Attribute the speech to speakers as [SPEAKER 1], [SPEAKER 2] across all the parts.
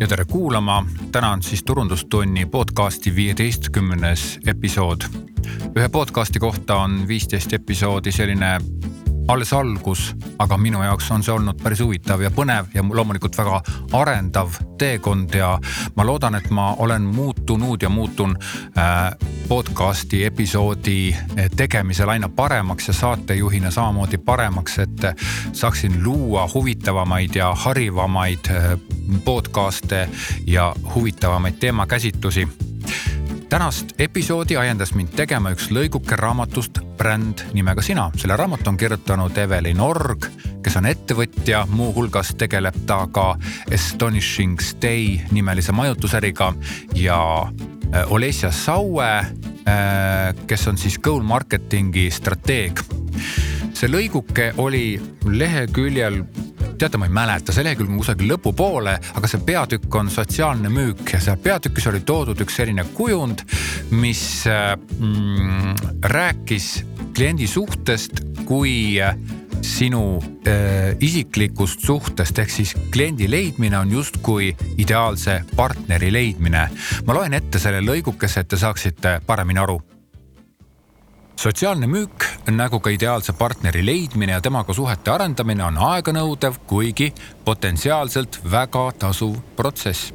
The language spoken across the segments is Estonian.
[SPEAKER 1] ja tere kuulama, täna on siis turundustunni podcasti viieteistkümnes episood. ühe podcasti kohta on viisteist episoodi selline alles algus, aga minu jaoks on see olnud päris huvitav ja põnev ja loomulikult väga arendav teekond ja ma loodan, et ma olen muutunud ja muutun äh, podcast'i episoodi äh, tegemisel aina paremaks ja saatejuhina samamoodi paremaks, et saaksin luua huvitavamaid ja harivamaid äh, podcast'e ja huvitavamaid teemakäsitlusi tänast episoodi ajendas mind tegema üks lõiguke raamatust Bränd nimega sina. selle raamatu on kirjutanud Evelin Org, kes on ettevõtja, muuhulgas tegeleb ta ka Astonishing Stay nimelise majutusäriga ja äh, Olesja Saue, äh, kes on siis Goal Marketingi strateeg. see lõiguke oli leheküljel teate, ma ei mäleta, see lehekülg on kusagil lõpupoole, aga see peatükk on sotsiaalne müük ja seal peatükis oli toodud üks selline kujund, mis mm, rääkis kliendi suhtest kui sinu äh, isiklikust suhtest ehk siis kliendi leidmine on justkui ideaalse partneri leidmine. ma loen ette selle lõigukese, et te saaksite paremini aru sotsiaalne müük, nagu ka ideaalse partneri leidmine ja temaga suhete arendamine on aeganõudev, kuigi potentsiaalselt väga tasuv protsess.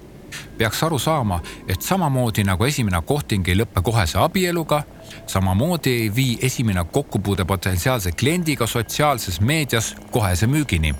[SPEAKER 1] peaks aru saama, et samamoodi nagu esimene kohting ei lõppe kohese abieluga, samamoodi ei vii esimene kokkupuude potentsiaalse kliendiga sotsiaalses meedias kohese müügini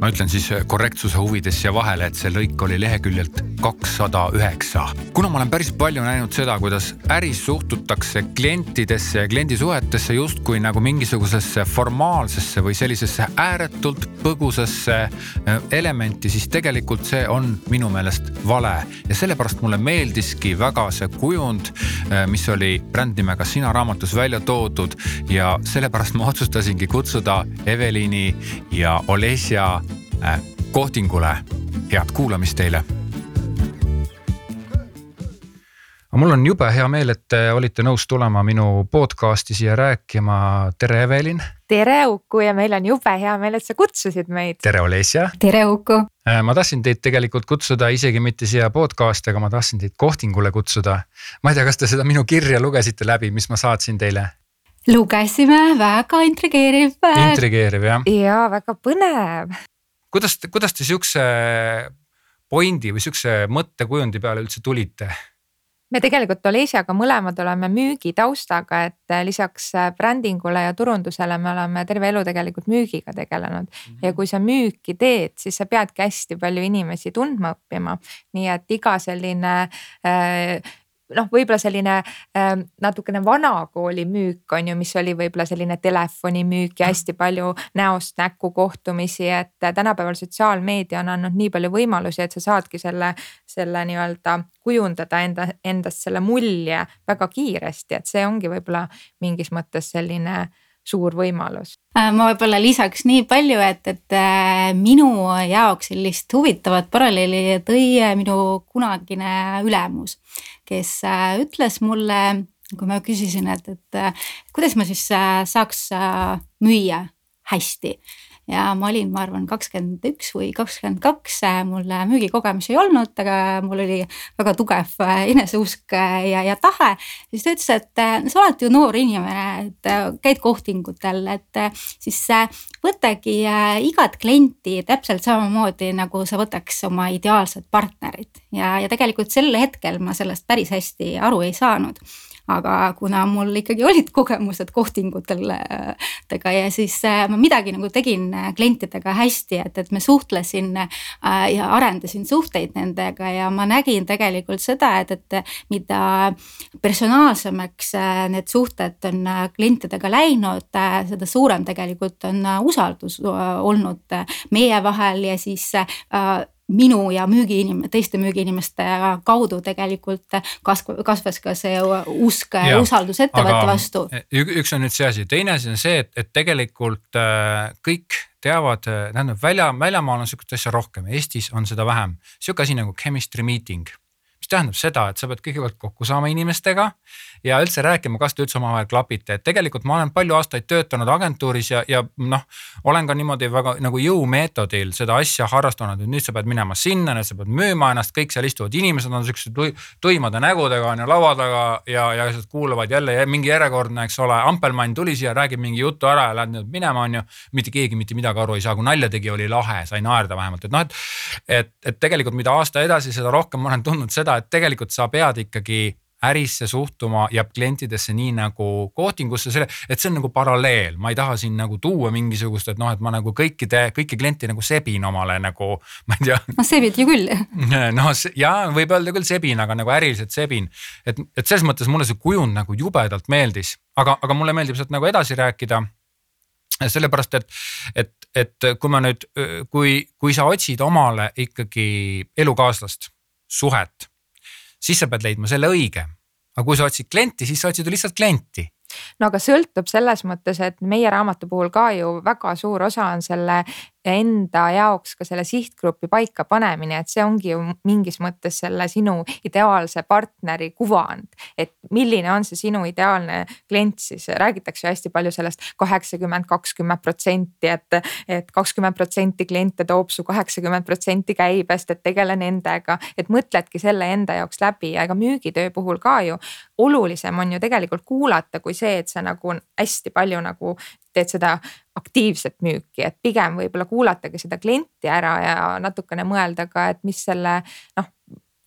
[SPEAKER 1] ma ütlen siis korrektsuse huvides siia vahele, et see lõik oli leheküljelt kakssada üheksa. kuna ma olen päris palju näinud seda, kuidas äris suhtutakse klientidesse ja kliendisuhetesse justkui nagu mingisugusesse formaalsesse või sellisesse ääretult põgusasse äh, elementi, siis tegelikult see on minu meelest vale ja sellepärast mulle meeldiski väga see kujund, äh, mis oli brändnimega Sina raamatus välja toodud ja sellepärast ma otsustasingi kutsuda Evelini ja Olesja Äh, kohtingule. head kuulamist teile. Mul on jube hea meel, et te olite nõus tulema minu podcast'i siia rääkima. tere, Evelin.
[SPEAKER 2] tere, Uku ja meil on jube hea meel, et sa kutsusid meid.
[SPEAKER 1] tere, Olesja.
[SPEAKER 3] tere, Uku.
[SPEAKER 1] Äh, ma tahtsin teid tegelikult kutsuda isegi mitte siia podcast'i, aga ma tahtsin teid kohtingule kutsuda. ma ei tea, kas te seda minu kirja lugesite läbi, mis ma saatsin teile
[SPEAKER 3] lugesime, väga intrigeeriv.
[SPEAKER 1] intrigeeriv jah.
[SPEAKER 2] ja väga põnev
[SPEAKER 1] kuidas, kuidas te sihukese pointi või sihukese mõttekujundi peale üldse tulite?
[SPEAKER 2] Me tegelikult Olesiaga mõlemad oleme müügitaustaga, et lisaks brändingule ja turundusele me oleme terve elu tegelikult müügiga tegelenud mm. -hmm. ja kui sa müüki teed, siis sa peadki hästi palju inimesi tundma õppima. nii et iga selline äh, noh, võib-olla selline äh, natukene vanakooli müük on ju, mis oli võib-olla selline telefonimüük ja hästi palju näost näkku kohtumisi, et tänapäeval sotsiaalmeedia on andnud nii palju võimalusi, et sa saadki selle, selle nii-öelda kujundada enda, endast selle mulje väga kiiresti, et see ongi võib-olla mingis mõttes selline suur võimalus.
[SPEAKER 3] Äh, ma võib-olla lisaks nii palju, et, et äh, minu jaoks sellist huvitavat paralleeli tõi äh, minu kunagine ülemus, kes ütles mulle, kui ma küsisin, et, et kuidas ma siis saaks müüa hästi ja ma olin, ma arvan, kakskümmend üks või kakskümmend kaks, mul müügikogemusi ei olnud, aga mul oli väga tugev eneseusk ja, ja tahe. siis ta ütles, et sa oled ju noor inimene, et käid kohtingutel, et siis võtagi igat klienti täpselt samamoodi, nagu sa võtaks oma ideaalset partnerit ja, ja tegelikult sel hetkel ma sellest päris hästi aru ei saanud. Aga kuna mul ikkagi olid kogemused kohtingutega ja siis äh, ma midagi nagu tegin äh, klientidega hästi, et, et me suhtlesin äh, ja arendasin suhteid nendega ja ma nägin tegelikult seda, et, et mida personaalsemaks need suhted on klientidega läinud, seda suurem tegelikult on usaldus olnud meie vahel ja siis minu ja müügiinim-, teiste müügiinimeste kaudu tegelikult kasv-, kasvas ka see usk usaldus ettevõtte vastu.
[SPEAKER 1] üks on nüüd see asi, teine asi on see, et, et tegelikult äh, kõik teavad, äh, tähendab välja, väljamaal on sihukest asja rohkem, Eestis on seda vähem. sihuke asi nagu chemistry meeting mis tähendab seda, et sa pead kõigepealt kokku saama inimestega ja üldse rääkima, kas te üldse omavahel klapite, et tegelikult ma olen palju aastaid töötanud agentuuris ja, ja noh. olen ka niimoodi väga nagu jõumeetodil seda asja harrastanud, et nüüd sa pead minema sinna, nüüd sa pead müüma ennast, kõik seal istuvad inimesed on siuksed tuimade nägudega on ju laua taga ja, ja kuulavad jälle mingi järjekordne, eks ole, ampelmann tuli siia, räägib mingi jutu ära ja läheb nüüd minema, on ju. mitte keegi mitte midagi aru ei saa, kui nalja tegi, oli lahe, sai naerda vähemalt, et noh, et. et, et tegelikult, mida aasta edasi, seda rohkem ma olen tundnud seda, et tegelikult sa pead ikkagi ärisse suhtuma ja klientidesse nii nagu kohtingusse, selle, et see on nagu paralleel, ma ei taha siin nagu tuua mingisugust, et noh, et ma nagu kõikide, kõiki kliente nagu sebin omale nagu, ma ei tea.
[SPEAKER 3] no sebid ju küll.
[SPEAKER 1] no ja võib öelda küll sebin, aga nagu äriliselt sebin. et, et selles mõttes mulle see kujund nagu jubedalt meeldis, aga, aga mulle meeldib sealt nagu edasi rääkida sellepärast, et, et, et kui ma nüüd, kui, kui sa otsid omale ikkagi elukaaslast, suhet siis sa pead leidma selle õige. aga kui sa otsid klienti, siis sa otsid ju lihtsalt klienti
[SPEAKER 2] no aga sõltub selles mõttes, et meie raamatu puhul ka ju väga suur osa on selle enda jaoks ka selle sihtgrupi paika panemine, et see ongi ju mingis mõttes selle sinu ideaalse partneri kuvand. et milline on see sinu ideaalne klient siis, räägitakse hästi palju sellest kaheksakümmend, kakskümmend protsenti, et, et kakskümmend protsenti kliente toob su kaheksakümmend protsenti käibest, et tegele nendega. et mõtledki selle enda jaoks läbi ja ega müügitöö puhul ka ju olulisem on ju tegelikult kuulata, kui see, et sa nagu hästi palju nagu teed seda aktiivset müüki, et pigem võib-olla kuulatagi seda klienti ära ja natukene mõelda ka, et mis selle noh,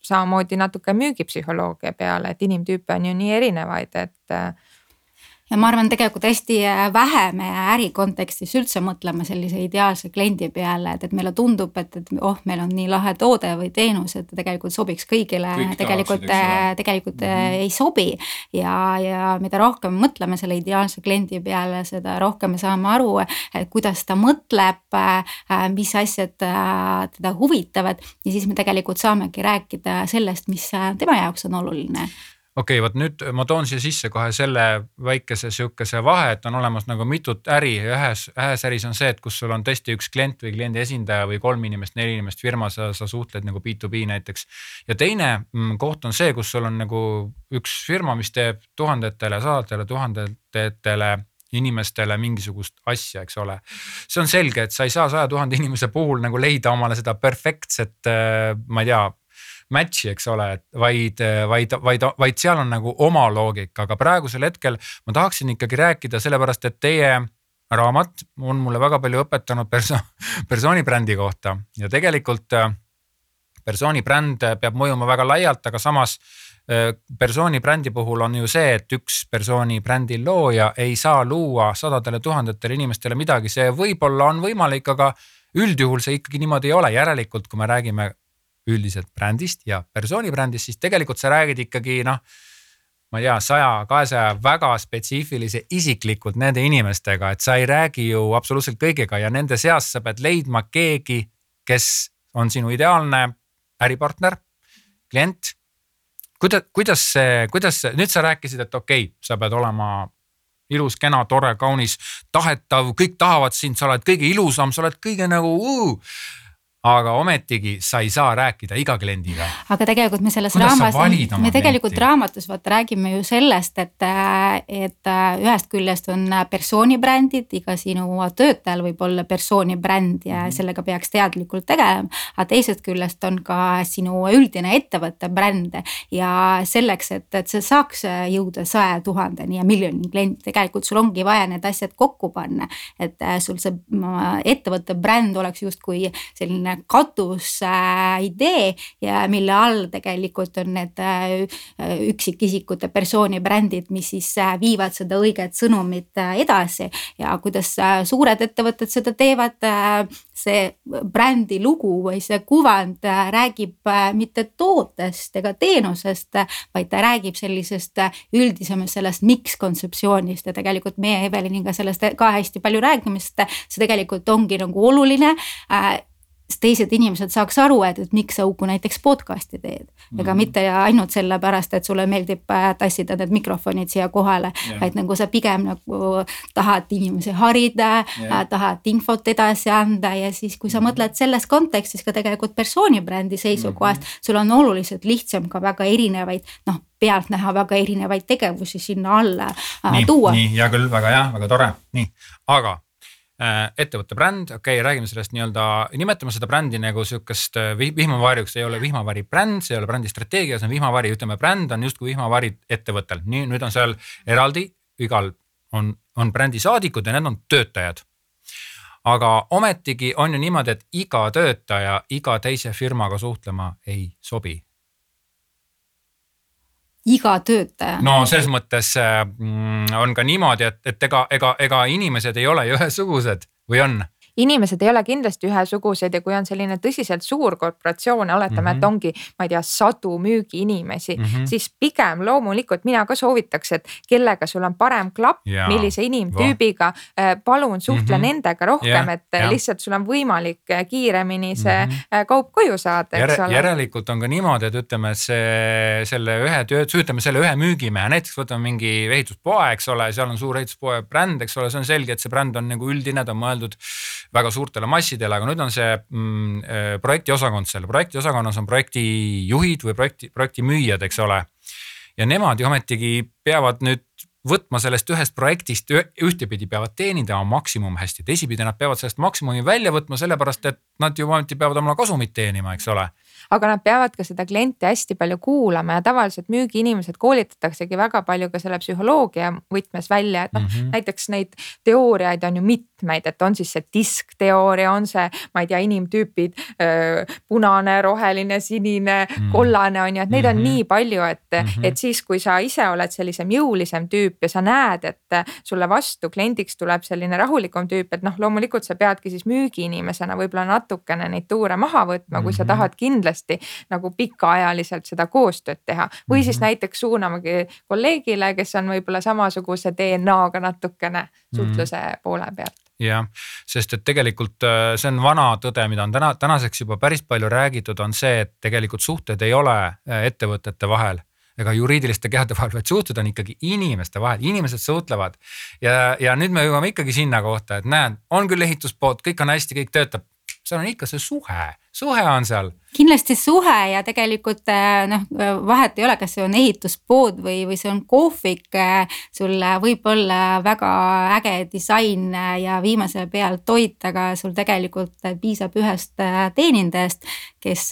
[SPEAKER 2] samamoodi natuke müügipsühholoogia peale, et inimtüüpe on ju nii erinevaid, et
[SPEAKER 3] ja ma arvan, tegelikult hästi äh, vähe me äri kontekstis üldse mõtleme sellise ideaalse kliendi peale, et, et meile tundub, et, et oh, meil on nii lahe toode või teenus, et tegelikult sobiks kõigile Kõik, tegelikult, äh, tegelikult mm -hmm. ei sobi. ja, ja mida rohkem me mõtleme selle ideaalse kliendi peale, seda rohkem me saame aru, kuidas ta mõtleb, mis asjad teda huvitavad ja siis me tegelikult saamegi rääkida sellest, mis tema jaoks on oluline
[SPEAKER 1] okei okay,, vot nüüd ma toon siia sisse kohe selle väikese sihukese vahe, et on olemas nagu mitut äri ja ühes, ühes äris on see, et kus sul on tõesti üks klient või kliendi esindaja või kolm inimest, neli inimest firma, sa, sa suhtled nagu B2B näiteks. ja teine mm, koht on see, kus sul on nagu üks firma, mis teeb tuhandetele, sadadele tuhandetele inimestele mingisugust asja, eks ole. see on selge, et sa ei saa saja tuhande inimese puhul nagu leida omale seda perfektset, äh, ma ei tea match'i, eks ole, vaid, vaid, vaid, vaid seal on nagu oma loogika, aga praegusel hetkel ma tahaksin ikkagi rääkida, sellepärast et teie raamat on mulle väga palju õpetanud perso-, persooni brändi kohta. Ja tegelikult äh, persooni bränd peab mõjuma väga laialt, aga samas äh, persooni brändi puhul on ju see, et üks persooni brändi looja ei saa luua sadadele tuhandetele inimestele midagi, see võib-olla on võimalik, aga üldjuhul see ikkagi niimoodi ei ole, järelikult kui me räägime üldiselt brändist ja persooni brändist, siis tegelikult sa räägid ikkagi noh. ma ei tea, saja, kahesaja väga spetsiifilise isiklikult nende inimestega, et sa ei räägi ju absoluutselt kõigiga ja nende seast sa pead leidma keegi, kes on sinu ideaalne äripartner, klient. kuidas, kuidas see, kuidas see, nüüd sa rääkisid, et okei okay,, sa pead olema ilus, kena, tore, kaunis, tahetav, kõik tahavad sind, sa oled kõige ilusam, sa oled kõige nagu uh, aga ometigi sa ei saa rääkida iga kliendiga.
[SPEAKER 3] aga tegelikult me selles raamatus, me tegelikult klienti? raamatus vaata räägime ju sellest, et, et ühest küljest on persooni brändid, iga sinu töötajal võib olla persooni bränd ja -hmm. sellega peaks teadlikult tegelema. aga teisest küljest on ka sinu üldine ettevõtte bränd ja selleks, et, et sa saaks jõuda saja tuhandeni ja miljoni kliendi, tegelikult sul ongi vaja need asjad kokku panna. et sul see ettevõtte bränd oleks justkui selline katusidee ja mille all tegelikult on need äh, üksikisikute persooni brändid, mis siis äh, viivad seda õiget sõnumit äh, edasi ja kuidas suured ettevõtted seda teevad. see brändi lugu või see kuvand räägib mitte tootest ega teenusest, vaid ta räägib sellisest üldisemast sellest miks kontseptsioonist ja tegelikult meie Eveliniga sellest ka hästi palju räägime, sest see tegelikult ongi nagu oluline teised inimesed saaks aru, et, et miks sa Uku näiteks podcast'i teed. ega mm. mitte ainult sellepärast, et sulle meeldib äh, tassida need mikrofonid siia kohale yeah., vaid nagu sa pigem nagu tahad inimesi harida yeah., tahad infot edasi anda ja siis, kui sa mm. mõtled selles kontekstis ka tegelikult persooni brändi seisukohast mm, -hmm. sul on oluliselt lihtsam ka väga erinevaid noh pealtnäha väga erinevaid tegevusi sinna alla
[SPEAKER 1] äh, nii, tuua. nii, hea küll, väga hea, väga tore, nii, aga Äh, ettevõtte bränd, okei okay,, räägime sellest nii-öelda, nimetame seda brändi nagu sihukest äh, vihmavarjuks, ei ole vihmavari bränd, see ei ole brändi strateegia, see on vihmavari, ütleme bränd on justkui vihmavari ettevõttel, nii nüüd on seal eraldi, igal on, on brändi saadikud ja need on töötajad. aga ometigi on ju niimoodi, et iga töötaja iga teise firmaga suhtlema ei sobi
[SPEAKER 3] iga töötaja.
[SPEAKER 1] no selles mõttes äh, mm, on ka niimoodi, et, et ega, ega, ega inimesed ei ole ju ühesugused või on
[SPEAKER 2] inimesed ei ole kindlasti ühesugused ja kui on selline tõsiselt suur korporatsioon, oletame mm, -hmm. et mhm. ongi, ma ei tea, sadu müügiinimesi mm, -hmm. siis pigem loomulikult mina ka soovitaks, et kellega sul on parem klapp, millise inimtüübiga, äh, palun suhtle mm -hmm. nendega rohkem, et ja. lihtsalt sul on võimalik äh, kiiremini see mm -hmm. kaup koju saada, eks
[SPEAKER 1] ole. järelikult on ka niimoodi, et ütleme, see, selle ühe töö, ütleme selle ühe müügimehe, näiteks võtame mingi ehituspoe, eks ole, seal on suur ehituspoe bränd, eks ole, see on selge, et see bränd on nagu üldine, ta on mõeldud väga suurtele massidele, aga nüüd on see mm, äh, projektiosakond seal, projektiosakonnas on projektijuhid või projekti, projektimüüjad, eks ole. ja nemad ju ometigi peavad nüüd võtma sellest ühest projektist ühtepidi peavad teenindama maksimum hästi, teisipidi nad peavad sellest maksimumi välja võtma, sellepärast et nad ju ometi peavad oma kasumit teenima, eks ole
[SPEAKER 2] aga nad peavad ka seda klienti hästi palju kuulama ja tavaliselt müügiinimesed koolitataksegi väga palju ka selle psühholoogia võtmes välja, et noh mm -hmm. näiteks neid teooriaid on ju mitmeid, et on siis see diskteooria, on see, ma ei tea, inimtüübid punane, roheline, sinine mm, kollane on ju, et neid mm -hmm. on mhm. nii palju, et mm, -hmm. et siis, kui sa ise oled sellisem jõulisem tüüp ja sa näed, et sulle vastu kliendiks tuleb selline rahulikum tüüp, et noh, loomulikult sa peadki siis müügiinimesena võib-olla natukene neid tuure maha võtma, kui mm -hmm. sa mhm. tahad kindlasti nagu pikaajaliselt seda koostööd teha või siis -hmm. näiteks suunamagi kolleegile, kes on võib-olla samasuguse DNA-ga natukene suhtluse mm -hmm. poole pealt
[SPEAKER 1] jah, sest et tegelikult äh, see on vana tõde, mida on täna, tänaseks juba päris palju räägitud, on see, et tegelikult suhted ei ole äh, ettevõtete vahel ega juriidiliste kehade vahel, vaid suhted on ikkagi inimeste vahel, inimesed suhtlevad. ja, ja nüüd me jõuame ikkagi sinna kohta, et näed, on küll ehituspood, kõik on hästi, kõik töötab, seal on ikka see suhe, suhe on seal
[SPEAKER 3] kindlasti suhe ja tegelikult äh, noh, vahet ei ole, kas see on ehituspood või, või see on kohvik. Äh, sul võib olla väga äge disain ja viimase peal toit, aga sul tegelikult piisab ühest äh, teenindajast, kes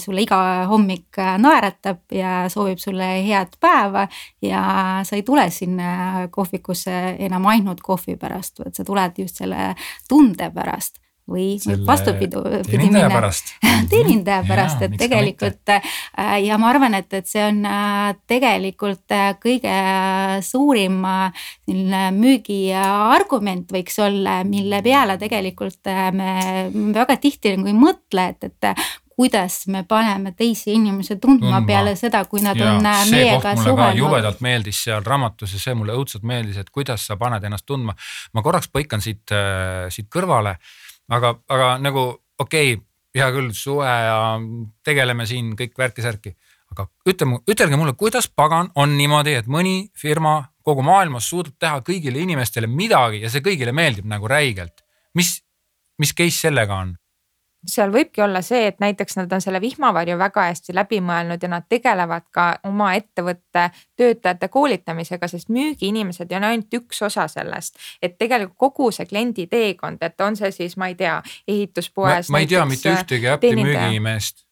[SPEAKER 3] sulle iga hommik naeratab ja soovib sulle head päeva. ja sa ei tule sinna kohvikusse enam ainult kohvi pärast, vaid sa tuled just selle tunde pärast või vastupidi.
[SPEAKER 1] teenindaja pärast
[SPEAKER 3] teenindaja pärast, et tegelikult äh, ja ma arvan, et, et see on äh, tegelikult äh, kõige suurim selline müügiargument võiks olla, mille peale tegelikult me väga tihti nagu ei mõtle, et, et kuidas me paneme teisi inimesi tundma, tundma. peale seda, kui nad ja, on meiega suhelnud.
[SPEAKER 1] jubedalt meeldis seal raamatus ja see mulle õudselt meeldis, et kuidas sa paned ennast tundma. ma korraks põikan siit, siit kõrvale aga, aga nagu okei okay,, hea küll, suve ja tegeleme siin kõik värki-särki. aga ütle, ütelge mulle, kuidas pagan on niimoodi, et mõni firma kogu maailmas suudab teha kõigile inimestele midagi ja see kõigile meeldib nagu räigelt. mis, mis case sellega on?
[SPEAKER 2] Seal võibki olla see, et näiteks nad on selle vihmavarju väga hästi läbi mõelnud ja nad tegelevad ka oma ettevõtte töötajate koolitamisega, sest müügiinimesed on ainult üks osa sellest. et tegelikult kogu see kliendi teekond, et on see siis, ma ei tea, ehituspoes.
[SPEAKER 1] ma ei tea mitte ühtegi Apple'i müügimeest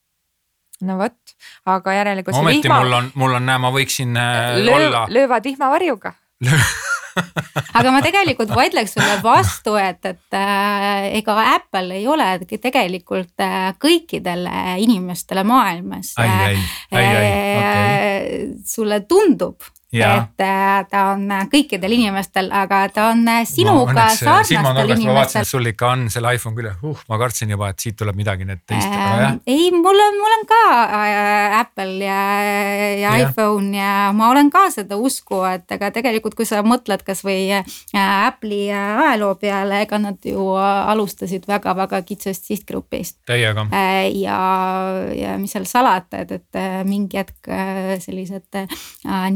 [SPEAKER 2] no vot, aga järelikult.
[SPEAKER 1] ometi vihma... mul on, mul on, näe, ma võiksin äh, Löö, olla.
[SPEAKER 2] löövad vihmavarjuga
[SPEAKER 3] aga ma tegelikult vaidleks sulle vastu, et, et äh, ega Apple ei ole tegelikult äh, kõikidele inimestele maailmas. Äh, okay. sulle tundub et äh, ta on kõikidel inimestel, aga ta on sinuga no, sarnastel inimestel.
[SPEAKER 1] sul ikka on selle iPhone küljes, uh, ma kartsin juba, et siit tuleb midagi nüüd teist
[SPEAKER 3] äh,. ei, mul on, mul on ka äh, Apple ja, ja, ja iPhone ja ma olen ka seda usku, et ega tegelikult, kui sa mõtled kasvõi Apple'i ajaloo peale, ega nad ju alustasid väga-väga kitsast sihtgrupist.
[SPEAKER 1] täiega.
[SPEAKER 3] ja, ja mis seal salata, et, et mingi hetk sellised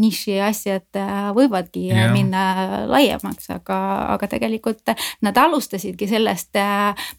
[SPEAKER 3] niši asjad võivadki ja. minna laiemaks, aga, aga tegelikult nad alustasidki sellest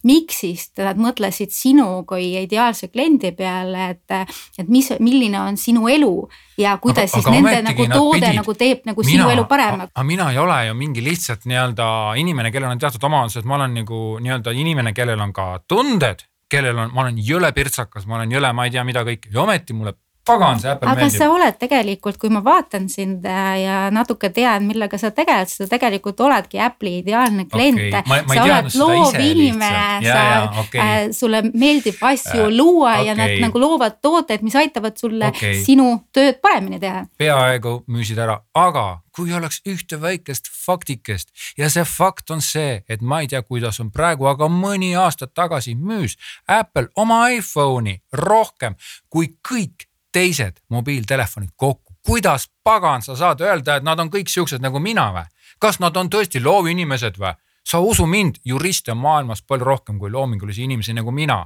[SPEAKER 3] miks'ist, nad mõtlesid sinu kui ideaalse kliendi peale, et, et mis, milline on sinu elu ja kuidas aga, siis aga nende nagu toode pidid, nagu teeb nagu mina, sinu elu paremaks.
[SPEAKER 1] aga mina ei ole ju mingi lihtsalt nii-öelda inimene, kellel on teatud omadused, ma olen nagu nii-öelda inimene, kellel on ka tunded kellel on, ma olen jõle pirtsakas, ma olen jõle, ma ei tea, mida kõike ja ometi mulle pagan, see Apple
[SPEAKER 3] aga meeldib. sa oled tegelikult, kui ma vaatan sind äh, ja natuke tean, millega sa tegeled, sa tegelikult oledki Apple'i ideaalne klient okay.. sa oled loov inimene, sa, okay. äh, sulle meeldib asju äh, luua okay. ja nad nagu loovad tooteid, mis aitavad sulle okay. sinu tööd paremini teha.
[SPEAKER 1] peaaegu müüsid ära, aga kui oleks ühte väikest faktikest ja see fakt on see, et ma ei tea, kuidas on praegu, aga mõni aasta tagasi müüs Apple oma iPhone'i rohkem kui kõik teised mobiiltelefonid kokku. kuidas pagan sa saad öelda, et nad on kõik siuksed nagu mina või? kas nad on tõesti loovinimesed või? sa usu mind, juriste on maailmas palju rohkem kui loomingulisi inimesi nagu mina.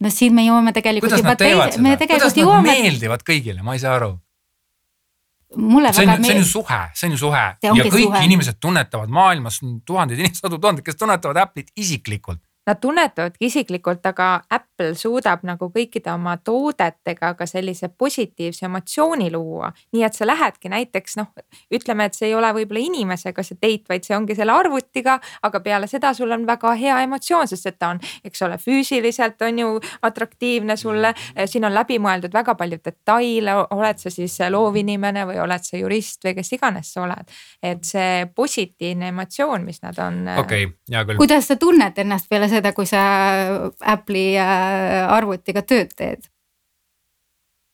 [SPEAKER 3] no siin me jõuame tegelikult
[SPEAKER 1] kuidas
[SPEAKER 3] juba
[SPEAKER 1] teise, me tegelikult kuidas jõuame. meeldivad kõigile, ma ei saa aru
[SPEAKER 3] mulle
[SPEAKER 1] see on, see on ju suhe, see on ju suhe ja kõik suhe. inimesed tunnetavad maailmas tuhanded inimesed, sadu tuhandeid, kes tunnetavad Apple'it isiklikult
[SPEAKER 2] Nad tunnetavadki isiklikult, aga Apple suudab nagu kõikide oma toodetega ka sellise positiivse emotsiooni luua. nii et sa lähedki näiteks noh, ütleme, et see ei ole võib-olla inimesega see date, vaid see ongi selle arvutiga, aga peale seda sul on väga hea emotsioon, sest et ta on, eks ole, füüsiliselt on ju atraktiivne sulle. siin on läbimõeldud väga palju detaile, oled sa siis loovinimene või oled sa jurist või kes iganes sa oled. et see positiivne emotsioon, mis nad on.
[SPEAKER 1] okei okay,, hea küll.
[SPEAKER 3] kuidas sa tunned ennast peale seda, kui sa Apple'i arvutiga tööd teed?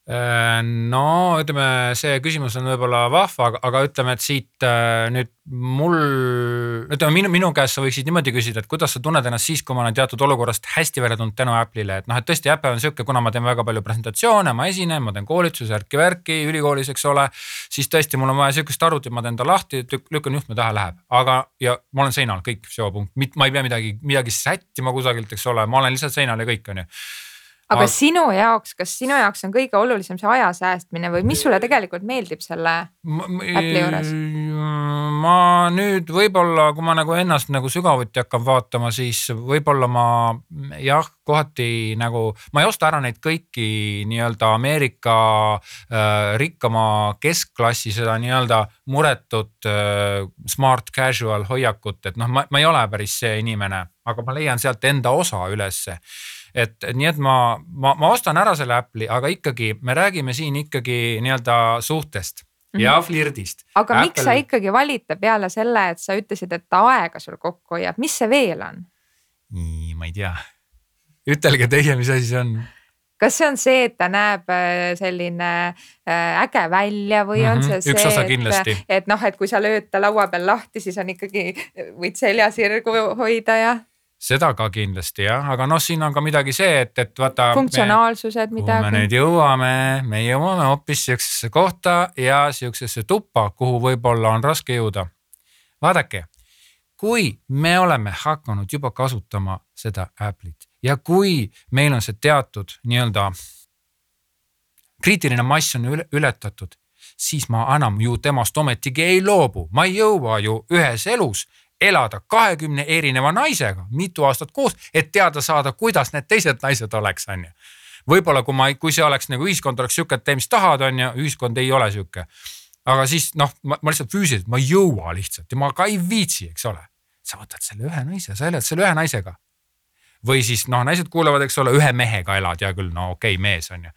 [SPEAKER 1] Äh, no ütleme, see küsimus on võib-olla vahva, aga ütleme, et siit äh, nüüd mul, ütleme minu, minu käest sa võiksid niimoodi küsida, et kuidas sa tunned ennast siis, kui ma olen teatud olukorrast hästi välja tulnud tänu Apple'ile, et noh, et tõesti Apple on sihuke, kuna ma teen väga palju presentatsioone, ma esinen, ma teen koolitusi, värki-värki ülikoolis, eks ole. siis tõesti, mul on vaja sihukest arvutit, ma teen ta lahti, lükkan juhtme taha, läheb, aga ja ma olen seinal, kõik, seopunkt, ma ei pea midagi, midagi sättima kusagilt, eks ole, ma olen lihtsalt seinal ja kõik on ju
[SPEAKER 2] aga Aga... sinu jaoks, kas sinu jaoks on kõige olulisem see aja säästmine või mis sulle tegelikult meeldib selle Apple'i juures?
[SPEAKER 1] ma nüüd võib-olla, kui ma nagu ennast nagu sügavuti hakkan vaatama, siis võib-olla ma jah, kohati nagu ma ei osta ära neid kõiki nii-öelda Ameerika äh, rikkama keskklassi seda nii-öelda muretut äh, smart casual hoiakut, et noh, ma, ma ei ole päris see inimene, aga ma leian sealt enda osa ülesse et nii, et ma, ma, ma ostan ära selle Apple'i, aga ikkagi me räägime siin ikkagi nii-öelda suhtest mm -hmm. ja flirdist.
[SPEAKER 2] aga Apple... miks sa ikkagi valid ta peale selle, et sa ütlesid, et ta aega sul kokku hoiab, mis see veel on?
[SPEAKER 1] nii, ma ei tea. ütelge teie, mis asi see on
[SPEAKER 2] kas see on see, et ta näeb äh, selline äh, äge välja või mm -hmm. on mhm, see
[SPEAKER 1] see,
[SPEAKER 2] et, et noh, et kui sa lööd ta laua peal lahti, siis on ikkagi, võid selja sirgu hoida ja
[SPEAKER 1] seda ka kindlasti jah, aga noh, siin on ka midagi see, et, et vaata.
[SPEAKER 2] funktsionaalsused midagi.
[SPEAKER 1] me nüüd jõuame, me jõuame hoopis sihukesesse kohta ja sihukesesse tuppa, kuhu võib-olla on raske jõuda. vaadake, kui me oleme hakanud juba kasutama seda Apple'it ja kui meil on see teatud nii-öelda kriitiline mass on ületatud, siis ma enam ju temast ometigi ei loobu, ma ei jõua ju ühes elus elada kahekümne erineva naisega mitu aastat koos, et teada saada, kuidas need teised naised oleks, on ju. võib-olla kui ma, kui see oleks nagu ühiskond oleks sihuke, et tee mis tahad, on ju, ühiskond ei ole sihuke. aga siis noh, ma lihtsalt füüsiliselt, ma ei jõua lihtsalt ja ma ka ei viitsi, eks ole. sa võtad selle ühe naise, sa elad selle ühe naisega. või siis noh, naised kuulavad, eks ole, ühe mehega elad, hea küll, no okei okay,, mees on ju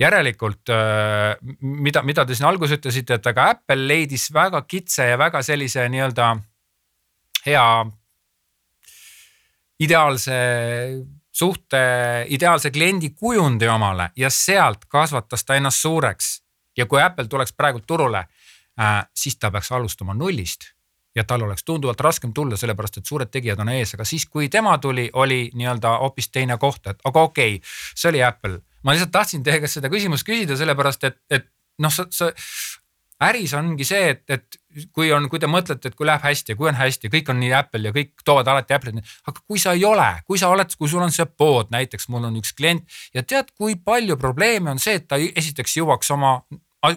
[SPEAKER 1] järelikult äh, mida, mida te siin alguses ütlesite, et aga Apple leidis väga kitsa ja väga sellise nii-öelda hea ideaalse suhte, ideaalse kliendi kujundi omale ja sealt kasvatas ta ennast suureks. ja kui Apple tuleks praegu turule äh,, siis ta peaks alustama nullist ja tal oleks tunduvalt raskem tulla, sellepärast et suured tegijad on ees, aga siis, kui tema tuli, oli nii-öelda hoopis teine koht, et aga okei okay,, see oli Apple. ma lihtsalt tahtsin teie käest seda küsimust küsida, sellepärast et, et noh, sa, sa äris ongi see, et, et kui on, kui te mõtlete, et kui läheb hästi ja kui on hästi, kõik on nii Apple ja kõik toovad alati Apple'it. aga kui sa ei ole, kui sa oled, kui sul on see pood, näiteks mul on üks klient ja tead, kui palju probleeme on see, et ta esiteks jõuaks oma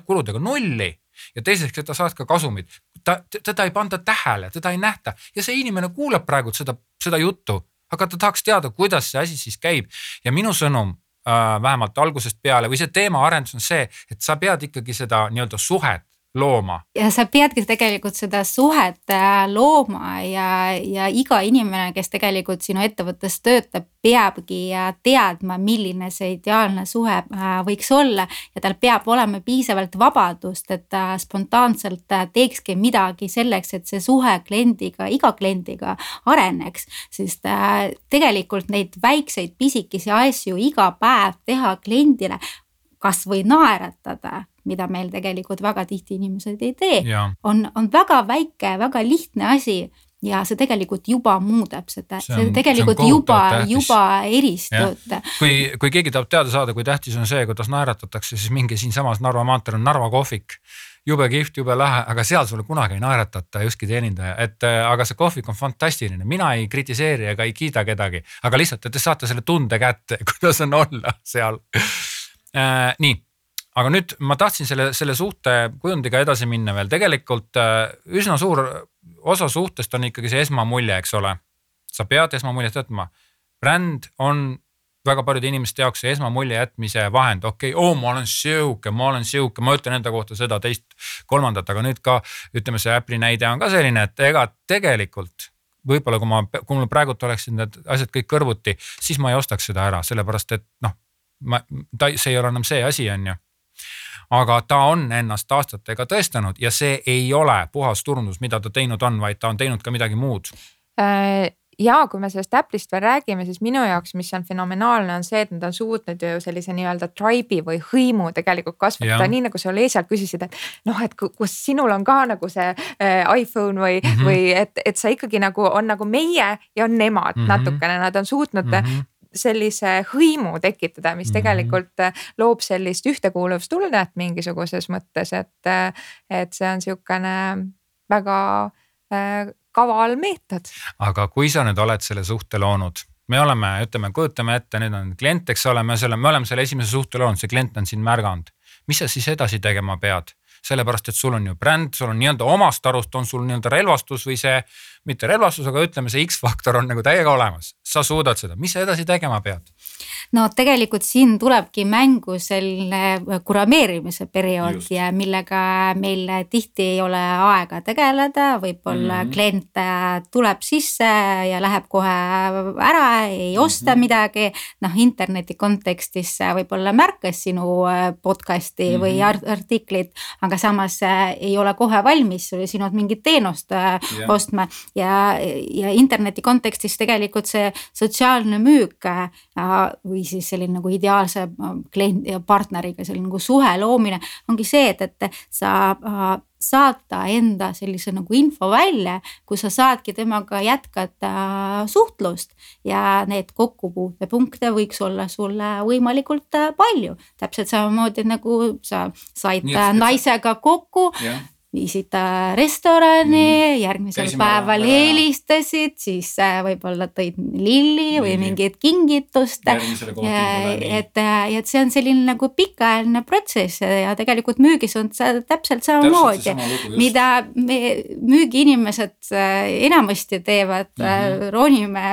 [SPEAKER 1] kuludega nulli ja teiseks, et ta saaks ka kasumit. ta, teda ei panda tähele, teda ei nähta ja see inimene kuulab praegu seda, seda juttu, aga ta tahaks teada, kuidas see asi siis käib ja minu sõnum äh, vähemalt algusest peale või see teemaarendus on see, et sa pead ikkagi seda nii-öelda suhet looma.
[SPEAKER 3] ja sa peadki tegelikult seda suhet äh, looma ja, ja iga inimene, kes tegelikult sinu ettevõttes töötab, peabki äh, teadma, milline see ideaalne suhe äh, võiks olla ja tal peab olema piisavalt vabadust, et ta spontaanselt teekski midagi selleks, et see suhe kliendiga, iga kliendiga areneks. sest tegelikult neid väikseid pisikesi asju iga päev teha kliendile kasvõi naeratada mida meil tegelikult väga tihti inimesed ei tee, on, on väga väike, väga lihtne asi ja see tegelikult juba muudab seda, see tegelikult see juba, juba eristub.
[SPEAKER 1] kui, kui keegi tahab teada saada, kui tähtis on see, kuidas naeratatakse, siis minge siinsamas Narva maanteel on Narva kohvik. Jube kihvt, jube lahe, aga seal sulle kunagi ei naeratata, ükski teenindaja, et äh, aga see kohvik on fantastiline, mina ei kritiseeri ega ei kiida kedagi, aga lihtsalt, et te saate selle tunde kätte, kuidas on olla seal. Äh,. nii aga nüüd ma tahtsin selle, selle suhte kujundiga edasi minna veel, tegelikult äh, üsna suur osa suhtest on ikkagi see esmamulje, eks ole. sa pead esmamuljet jätma. bränd on väga paljude inimeste jaoks see esmamulje jätmise vahend, okei okay,, oo ma olen sihuke, ma olen sihuke, ma ütlen enda kohta seda, teist, kolmandat, aga nüüd ka ütleme, see Apple'i näide on ka selline, et ega tegelikult võib-olla kui ma, kui mul praegult oleksid need asjad kõik kõrvuti, siis ma ei ostaks seda ära, sellepärast et noh, ma, ta, see ei ole enam see asi, on ju aga ta on ennast aastatega tõestanud ja see ei ole puhas turundus, mida ta teinud on, vaid ta on teinud ka midagi muud.
[SPEAKER 2] Äh ja kui me sellest Apple'ist veel räägime, siis minu jaoks, mis on fenomenaalne, on see, et nad on suutnud ju sellise nii-öelda tribe'i või hõimu tegelikult kasvatada, nii nagu sa Olesialt küsisid, et noh, et kus sinul on ka nagu see äh, iPhone või mm, -hmm. või et, et sa ikkagi nagu on nagu meie ja on nemad mm -hmm. natukene, nad on suutnud mm -hmm sellise hõimu tekitada, mis mm -hmm. tegelikult äh, loob sellist ühtekuuluvustunnet mingisuguses mõttes, et, äh, et see on sihukene väga äh, kaval meetod.
[SPEAKER 1] aga kui sa nüüd oled selle suhte loonud, me oleme, ütleme, kujutame ette, nüüd on klient, eks ole, me selle, me oleme selle esimese suhte loonud, see klient on sind märganud. mis sa siis edasi tegema pead? sellepärast, et sul on ju bränd, sul on nii-öelda omast arust on sul nii-öelda relvastus või see mitte relvastus, aga ütleme, see X-faktor on nagu täiega olemas, sa suudad seda, mis sa edasi tegema pead?
[SPEAKER 3] no tegelikult siin tulebki mängu selline kurameerimise periood Just. ja millega meil tihti ei ole aega tegeleda, võib-olla mm -hmm. klient tuleb sisse ja läheb kohe ära, ei osta mm -hmm. midagi. noh, interneti kontekstis võib-olla märkas sinu äh, podcast'i mm -hmm. või mhm. artiklit, aga samas äh, ei ole kohe valmis sinult mingit teenust yeah. Äh, ostma ja, ja interneti kontekstis tegelikult see sotsiaalne müük äh, või siis selline nagu ideaalse äh, klient ja partneriga selline nagu suhe loomine ongi see, et, et sa äh, saata enda sellise nagu info välja, kus sa saadki temaga jätkata suhtlust ja need kokkupuutepunkte võiks olla sulle võimalikult palju. täpselt samamoodi nagu sa said naisega kokku viisid restorani mm., järgmisel Käisime päeval helistasid, siis äh, võib-olla tõid lilli või mingit kingitust. et, äh, et see on selline nagu pikaajaline protsess ja tegelikult müügis on täpselt samamoodi, mida me müügiinimesed äh, enamasti teevad mm, -hmm. ronime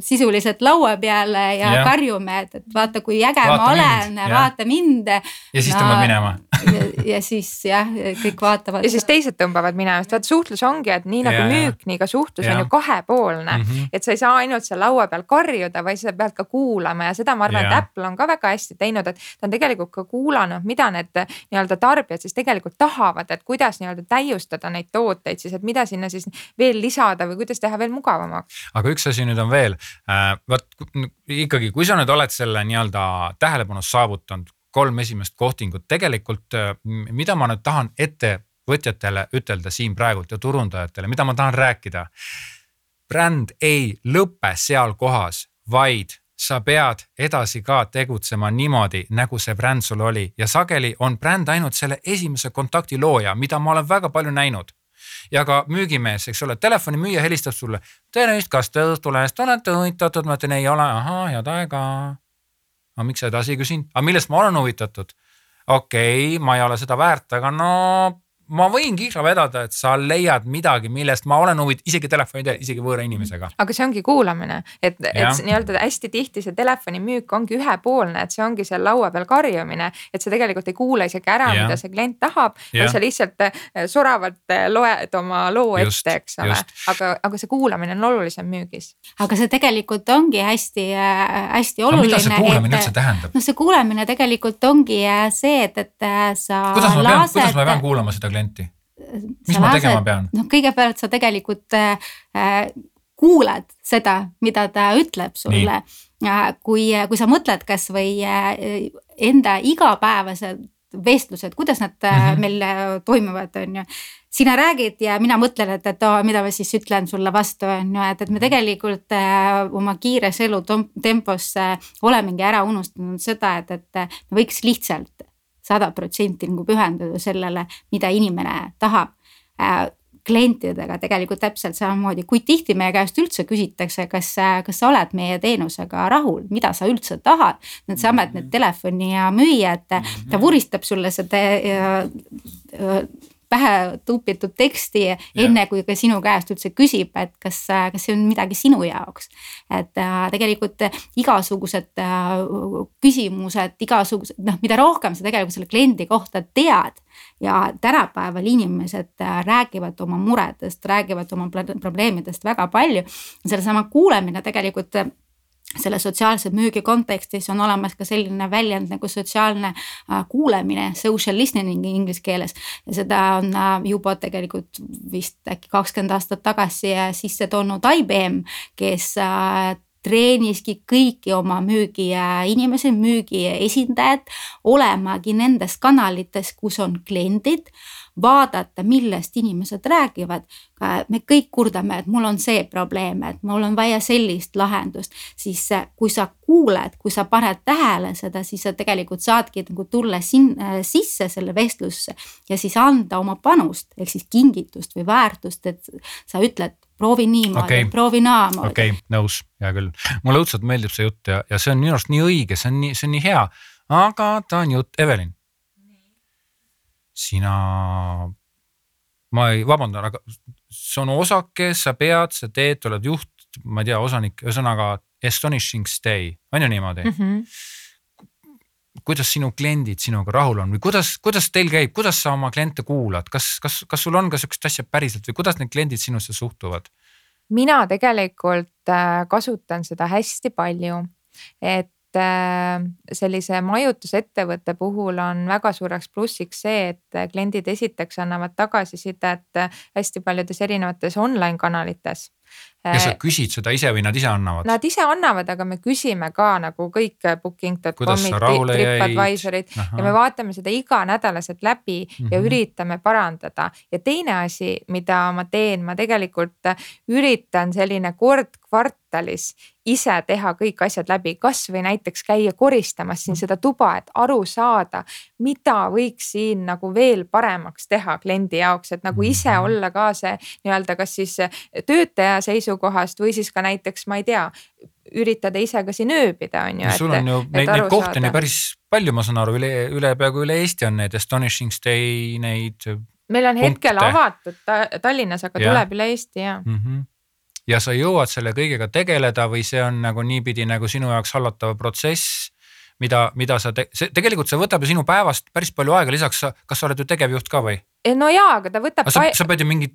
[SPEAKER 3] sisuliselt laua peale ja, ja. karjume, et, et vaata, kui äge vaata ma olen, vaata mind.
[SPEAKER 1] ja siis no, minema
[SPEAKER 3] ja, ja siis jah, kõik vaatavad.
[SPEAKER 2] ja siis teised tõmbavad minema, sest vaat suhtlus ongi, et nii nagu ja, müük, nii ka suhtlus ja. on ju kahepoolne mm. -hmm. et sa ei saa ainult seal laua peal karjuda, vaid sa pead ka kuulama ja seda ma arvan, et Apple on ka väga hästi teinud, et ta on tegelikult ka kuulanud, mida need nii-öelda tarbijad siis tegelikult tahavad, et kuidas nii-öelda täiustada neid tooteid siis, et mida sinna siis veel lisada või kuidas teha veel mugavamaks.
[SPEAKER 1] aga üks asi nüüd on veel äh,, vot ikkagi, kui sa nüüd oled selle nii-öelda tähelepanu saavutanud kolm esimest kohtingut, tegelikult äh, mida ma nüüd tahan ette võtjatele ütelda siin praegult ja turundajatele, mida ma tahan rääkida. bränd ei lõpe seal kohas, vaid sa pead edasi ka tegutsema niimoodi, nagu see bränd sul oli ja sageli on bränd ainult selle esimese kontakti looja, mida ma olen väga palju näinud ja ka müügimees, eks ole, telefonimüüja helistab sulle. tervist, kas te Õhtulehest olete huvitatud? ma ütlen ei ole, ahaa, head aega. Aga miks edasi ei küsinud, aga millest ma olen huvitatud? okei okay,, ma ei ole seda väärt, aga no ma võin kihla vedada, et sa leiad midagi, millest ma olen huvitatud, isegi telefoni teel, isegi võõra inimesega.
[SPEAKER 2] aga see ongi kuulamine, et, et nii-öelda hästi tihti see telefonimüük ongi ühepoolne, et see ongi seal laua peal karjumine. et sa tegelikult ei kuula isegi ära, mida see klient tahab, vaid sa lihtsalt eh, soravalt eh, loed oma loo just, ette, eks ole. aga, aga see kuulamine on olulisem müügis.
[SPEAKER 3] aga see tegelikult ongi hästi-hästi äh, oluline.
[SPEAKER 1] mida see kuulamine üldse tähendab?
[SPEAKER 3] no see kuulamine tegelikult ongi see, et, et sa.
[SPEAKER 1] kuidas ma pean, kuidas ma pean kuulama seda klienti? mis ma tegema pean?
[SPEAKER 3] noh, kõigepealt sa tegelikult äh, kuulad seda, mida ta ütleb sulle. kui, kui sa mõtled kasvõi äh, enda igapäevased vestlused, kuidas nad mm -hmm. meil äh, toimuvad, on ju. sina räägid ja mina mõtlen, et, et oh, mida ma siis ütlen sulle vastu, on ju, et, et me tegelikult äh, oma kiires elutempos äh, olemegi ära unustanud seda, et, et me võiks lihtsalt sada protsenti nagu pühenduda sellele, mida inimene tahab äh, klientidega tegelikult täpselt samamoodi, kui tihti meie käest üldse küsitakse, kas, kas sa oled meie teenusega rahul, mida sa üldse tahad. Needsamad need mhm. telefoni ja müüjad, ta mhm. vuristab sulle seda pähe tuupitud teksti yeah. enne kui ka sinu käest üldse küsib, et kas, kas see on midagi sinu jaoks. et äh, tegelikult igasugused äh, küsimused, igasugused noh, mida rohkem sa tegelikult selle kliendi kohta tead ja tänapäeval inimesed äh, räägivad oma muredest, räägivad oma probleemidest väga palju. sellesama kuulamine tegelikult selle sotsiaalse müügi kontekstis on olemas ka selline väljend nagu sotsiaalne äh, kuulemine, social listening inglise keeles. ja seda on äh, juba tegelikult vist äkki kakskümmend aastat tagasi äh, sisse toonud IBM, kes treeniski kõiki oma müügiinimesi, müügiesindajad olemagi nendes kanalites, kus on kliendid vaadata, millest inimesed räägivad. me kõik kurdame, et mul on see probleem, et mul on vaja sellist lahendust, siis kui sa kuuled, kui sa paned tähele seda, siis sa tegelikult saadki nagu tulla sinna sisse selle vestlusse ja siis anda oma panust ehk siis kingitust või väärtust, et sa ütled proovi niimoodi okay., proovi naamoodi.
[SPEAKER 1] okei okay,, nõus, hea küll. mulle õudselt meeldib see jutt ja, ja see on minu arust nii õige, see on nii, see on nii hea. aga ta on jutt, Evelin sina, ma ei, vabandan, aga see on osake, sa pead, sa teed, oled juht, ma ei tea, osanik, ühesõnaga astonishing stay, on ju niimoodi mm? -hmm kuidas sinu kliendid sinuga rahul on või kuidas, kuidas teil käib, kuidas sa oma kliente kuulad, kas, kas, kas sul on ka sihukest asja päriselt või kuidas need kliendid sinusse suhtuvad?
[SPEAKER 2] mina tegelikult äh, kasutan seda hästi palju, et sellise majutusettevõtte puhul on väga suureks plussiks see, et kliendid esiteks annavad tagasisidet hästi paljudes erinevates online kanalites
[SPEAKER 1] ja sa äh, küsid seda ise või nad ise annavad?
[SPEAKER 2] Nad ise annavad, aga me küsime ka nagu kõik booking.com'id, Tripadvisorid ja me vaatame seda iganädalaselt läbi mm -hmm. ja mhm. üritame parandada. ja teine asi, mida ma teen, ma tegelikult üritan selline kord kvartalis ise teha kõik asjad läbi, kasvõi näiteks käia koristamas siin seda tuba, et aru saada, mida võiks siin nagu veel paremaks teha kliendi jaoks, et nagu ise mhm. olla ka see nii-öelda, kas siis töötaja seisukohast või siis ka näiteks, ma ei tea, üritada ise ka siin ööbida, on ju.
[SPEAKER 1] sul on ju neid, neid kohti on ju päris palju, ma saan aru, üle, üle peaaegu üle Eesti on need astonishing stay neid.
[SPEAKER 2] meil on punkte. hetkel avatud ta, Tallinnas, aga ja. tuleb üle Eesti ja mm. -hmm
[SPEAKER 1] ja sa jõuad selle kõigega tegeleda või see on nagu niipidi nagu sinu jaoks hallatav protsess mida, mida sa te, see tegelikult see võtab ju sinu päevast päris palju aega, lisaks sa, kas sa oled ju tegevjuht ka või?
[SPEAKER 2] No jaa, aga ta võtab.
[SPEAKER 1] sa, sa pead ju mingit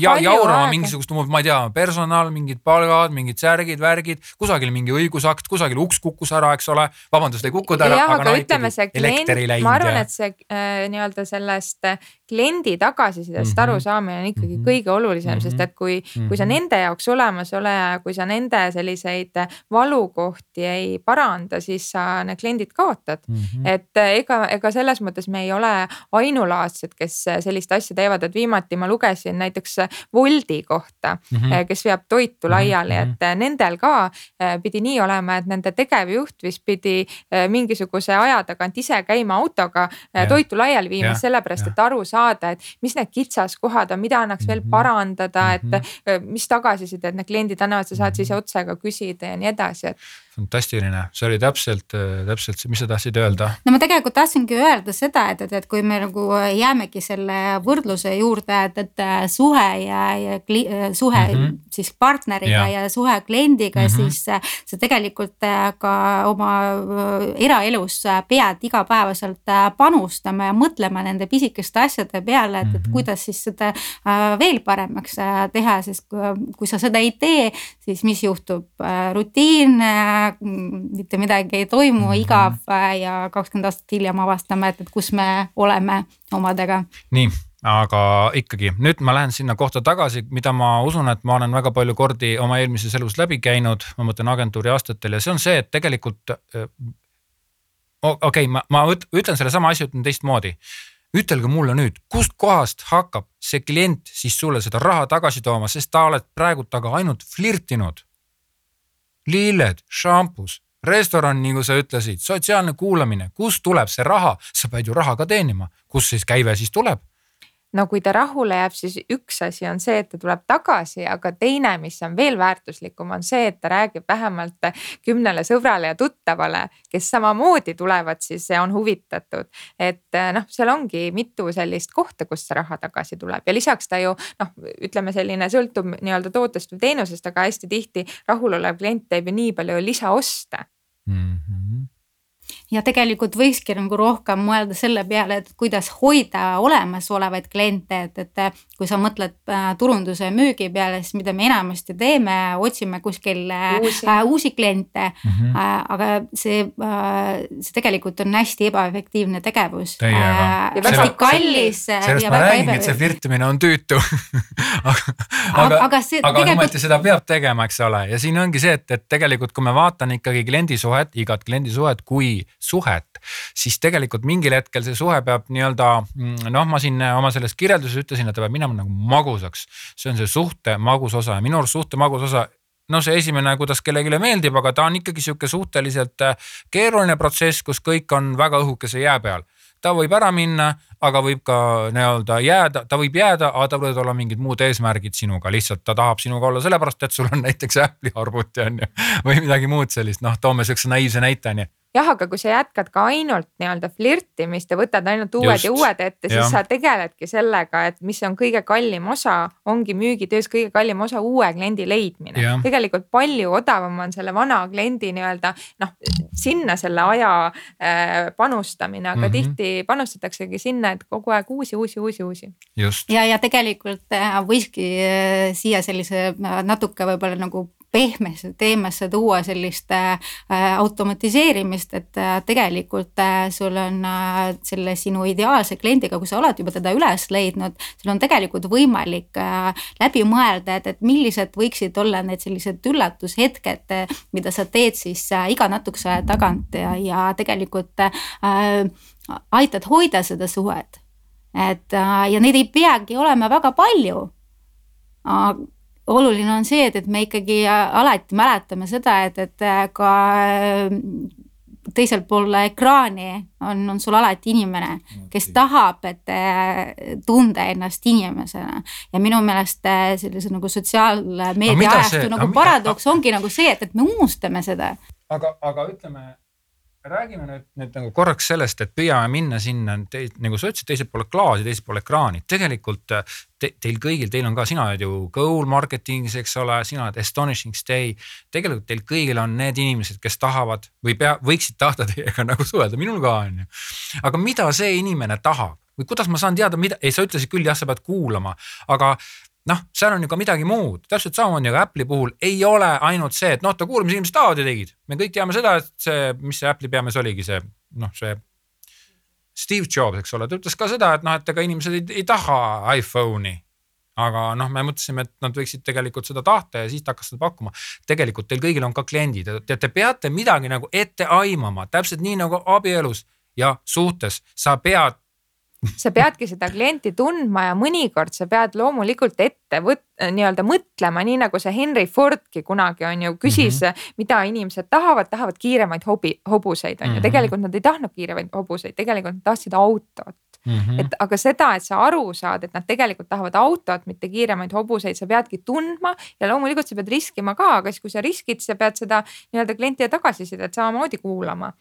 [SPEAKER 1] ja, jaurama mingisugust, ma ei tea, personal, mingid palgad, mingid särgid, värgid, kusagil mingi õigusakt, kusagil uks kukkus ära, eks ole. vabandust, ei kukkunud ära.
[SPEAKER 2] jah, aga, no, ütleme see klient, ma arvan, et see äh, nii-öelda sellest äh, kliendi tagasisidest mm -hmm. arusaamine on ikkagi mm -hmm. kõige olulisem mm, -hmm. sest et kui mm, -hmm. kui sa mhm. nende jaoks olemas ole ja kui sa nende selliseid valukohti ei paranda, siis sa need kliendid kaotad mm. -hmm. et äh, ega, ega selles mõttes me ei ole ainulaadsed, kes sellist asja teevad, et viimati ma lugesin näiteks Woldi kohta mm, -hmm. kes veab toitu laiali mm, -hmm. et nendel ka pidi nii olema, et nende tegevjuht vist pidi mingisuguse aja tagant ise käima autoga ja. toitu laiali viimas, sellepärast et aru saada, et mis need kitsaskohad on, mida annaks veel mhm. parandada, et mhm. mis tagasisidet need kliendid annavad, sa saad siis
[SPEAKER 1] mhm.
[SPEAKER 2] otse ka küsida ja nii edasi, et
[SPEAKER 1] fantastiline, see oli täpselt, täpselt see, mis sa tahtsid öelda?
[SPEAKER 3] no ma tegelikult tahtsingi öelda seda, et, et, et kui me nagu jäämegi selle võrdluse juurde, et, et suhe ja, ja kli, suhe mm -hmm. siis partneriga ja, ja suhe kliendiga mm, -hmm. siis sa tegelikult ka oma eraelus pead igapäevaselt panustama ja mõtlema nende pisikeste asjade peale, et, et mhm. kuidas siis seda veel paremaks teha, sest kui, kui sa seda ei tee, siis mis juhtub, rutiin mitte midagi ei toimu -hmm. igav ja kakskümmend aastat hiljem avastame, et, et kus me oleme omadega.
[SPEAKER 1] nii, aga ikkagi nüüd ma lähen sinna kohta tagasi, mida ma usun, et ma olen väga palju kordi oma eelmises elus läbi käinud, ma mõtlen agentuuri aastatel ja see on see, et tegelikult. okei okay,, ma, ma ütlen sellesama asja, ütlen teistmoodi ütelge mulle nüüd, kustkohast hakkab see klient siis sulle seda raha tagasi tooma, sest ta oled praegu temaga ainult flirtinud lilled, šampus, restoran, nagu sa ütlesid, sotsiaalne kuulamine, kust tuleb see raha, sa pead ju raha ka teenima, kust siis käive siis tuleb
[SPEAKER 2] no kui ta rahule jääb, siis üks asi on see, et ta tuleb tagasi, aga teine, mis on veel väärtuslikum, on see, et ta räägib vähemalt kümnele sõbrale ja tuttavale, kes samamoodi tulevad siis on huvitatud. et noh, seal ongi mitu sellist kohta, kust see raha tagasi tuleb ja lisaks ta ju noh, ütleme selline sõltub nii-öelda tootest või teenusest, aga hästi tihti rahulolev klient teeb ju nii palju lisaoste mm.
[SPEAKER 3] -hmm ja tegelikult võikski nagu rohkem mõelda selle peale, et kuidas hoida olemasolevaid kliente, et, et kui sa mõtled äh, turunduse ja müügi peale, siis mida me enamasti teeme, otsime kuskil äh, uusi, äh, uusi kliente mm. -hmm. Äh, aga see äh,, see tegelikult on hästi ebaefektiivne tegevus
[SPEAKER 1] äh,.
[SPEAKER 3] ja väga kallis.
[SPEAKER 1] sellest ma räägingi, et see flirtimine on tüütu aga, aga, aga, see, aga tegelikult... ometi seda peab tegema, eks ole, ja siin ongi see, et, et tegelikult, kui ma vaatan ikkagi kliendisuhet, igat kliendisuhet kui suhet, siis tegelikult mingil hetkel see suhe peab nii-öelda mm, noh, ma siin oma selles kirjelduses ütlesin, et ta peab minema nagu magusaks. see on see suhte magus osa ja minu arust suhte magus osa no see esimene, kuidas kellelegi meeldib, aga ta on ikkagi sihuke suhteliselt äh, keeruline protsess, kus kõik on väga õhukese jää peal. ta võib ära minna, aga võib ka nii-öelda jääda, ta võib jääda, aga tal võivad olla mingid muud eesmärgid sinuga, lihtsalt ta tahab sinuga olla sellepärast, et sul on näiteks Apple'i arvuti on ju. või midagi muud sellist, noh, toome sihukese naiivse näite on ju
[SPEAKER 2] jah, aga kui sa jätkad ka ainult nii-öelda flirtimist ja võtad ainult uued Just. ja uued ette, siis ja. sa tegeledki sellega, et mis on kõige kallim osa, ongi müügitöös kõige kallim osa uue kliendi leidmine. tegelikult palju odavam on selle vana kliendi nii-öelda noh, sinna selle aja äh, panustamine, aga mm -hmm. tihti panustataksegi sinna, et kogu aeg uusi, uusi, uusi, uusi.
[SPEAKER 3] ja, ja tegelikult äh, võikski äh, siia sellise äh, natuke võib-olla nagu pehmesse teemasse tuua sellist äh, automatiseerimist, et äh, tegelikult äh, sul on selle sinu ideaalse kliendiga, kui sa oled juba teda üles leidnud, sul on tegelikult võimalik läbi mõelda, et, et millised võiksid olla need sellised üllatushetked, mida sa teed siis iga natukese aja tagant ja, ja tegelikult äh, aitad hoida seda suhet. et ja neid ei peagi olema väga palju oluline on see, et, et me ikkagi alati mäletame seda, et, et äh, ka äh, teisel pool ekraani on, on sul alati inimene, kes tahab, et äh, tunda ennast inimesena. ja minu meelest sellise nagu sotsiaalmeedia ajastu nagu paradoks ongi nagu see, et, et me unustame seda.
[SPEAKER 1] aga, aga ütleme räägime nüüd, nüüd nagu korraks sellest, et püüame minna sinna, nagu sa ütlesid, teisel pool klaasi, teisel pool ekraani, tegelikult äh, te, teil kõigil, teil on ka, sina oled ju goal marketing'is, eks ole, sina oled astonishing stay. tegelikult teil kõigil on need inimesed, kes tahavad või pea, võiksid tahta teiega nagu suhelda, minul ka on ju. aga mida see inimene tahab või kuidas ma saan teada, mida, ei, sa ütlesid küll jah, sa pead kuulama, aga noh, seal on ju ka midagi muud, täpselt samamoodi nagu Apple'i puhul ei ole ainult see, et noh, ta kuulis, mis inimesed tahavad ja tegid. me kõik teame seda, et see, mis see Apple'i peamees oligi, see noh, see Steve Jobs, eks ole, ta ütles ka seda, et noh, et ega inimesed ei, ei taha iPhone'i. aga noh, me mõtlesime, et nad võiksid tegelikult seda tahta ja siis ta hakkas seda pakkuma. tegelikult teil kõigil on ka kliendid, te, te peate midagi nagu ette aimama, täpselt nii nagu abielus ja suhtes, sa pead
[SPEAKER 2] sa peadki seda klienti tundma ja mõnikord sa pead loomulikult ette võt-, nii-öelda mõtlema, nii nagu see Henry Fordki kunagi on ju küsis mm, -hmm. mida inimesed tahavad, tahavad kiiremaid hobi, hobuseid on ju mm -hmm., tegelikult nad ei tahtnud kiiremaid hobuseid, tegelikult nad tahtsid autot. Mm -hmm. et aga seda, et sa aru saad, et nad tegelikult tahavad autot, mitte kiiremaid hobuseid, sa peadki tundma ja loomulikult sa pead riskima ka, aga siis, kui sa riskid, sa pead seda nii-öelda klientide tagasisidet samamoodi kuulama